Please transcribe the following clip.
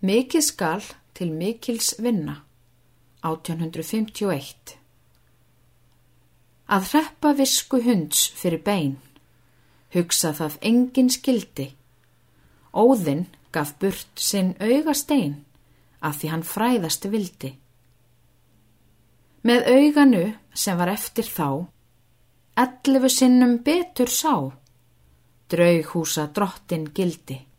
Mikið skal til mikils vinna. 1851 Að hreppa visku hunds fyrir bein. Hugsa það engin skildi. Óðinn gaf burt sinn augastein af því hann fræðast vildi. Með auganu sem var eftir þá ellefu sinnum betur sá draughúsa drottin gildi.